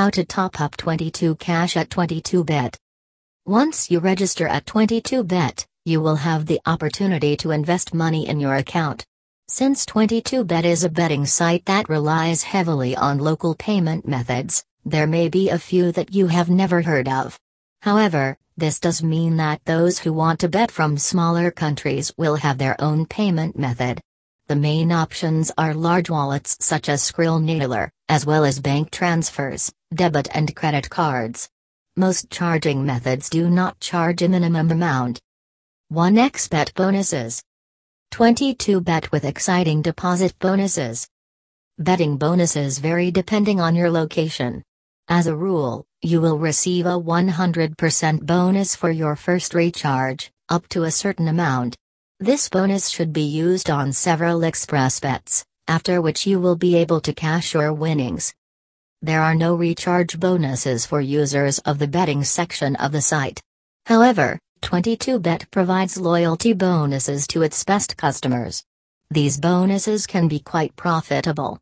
How to top up 22 cash at 22bet. Once you register at 22bet, you will have the opportunity to invest money in your account. Since 22bet is a betting site that relies heavily on local payment methods, there may be a few that you have never heard of. However, this does mean that those who want to bet from smaller countries will have their own payment method. The main options are large wallets such as Skrill Naylor, as well as bank transfers, debit and credit cards. Most charging methods do not charge a minimum amount. 1xbet bonuses. 22 bet with exciting deposit bonuses. Betting bonuses vary depending on your location. As a rule, you will receive a 100% bonus for your first recharge, up to a certain amount. This bonus should be used on several express bets, after which you will be able to cash your winnings. There are no recharge bonuses for users of the betting section of the site. However, 22bet provides loyalty bonuses to its best customers. These bonuses can be quite profitable.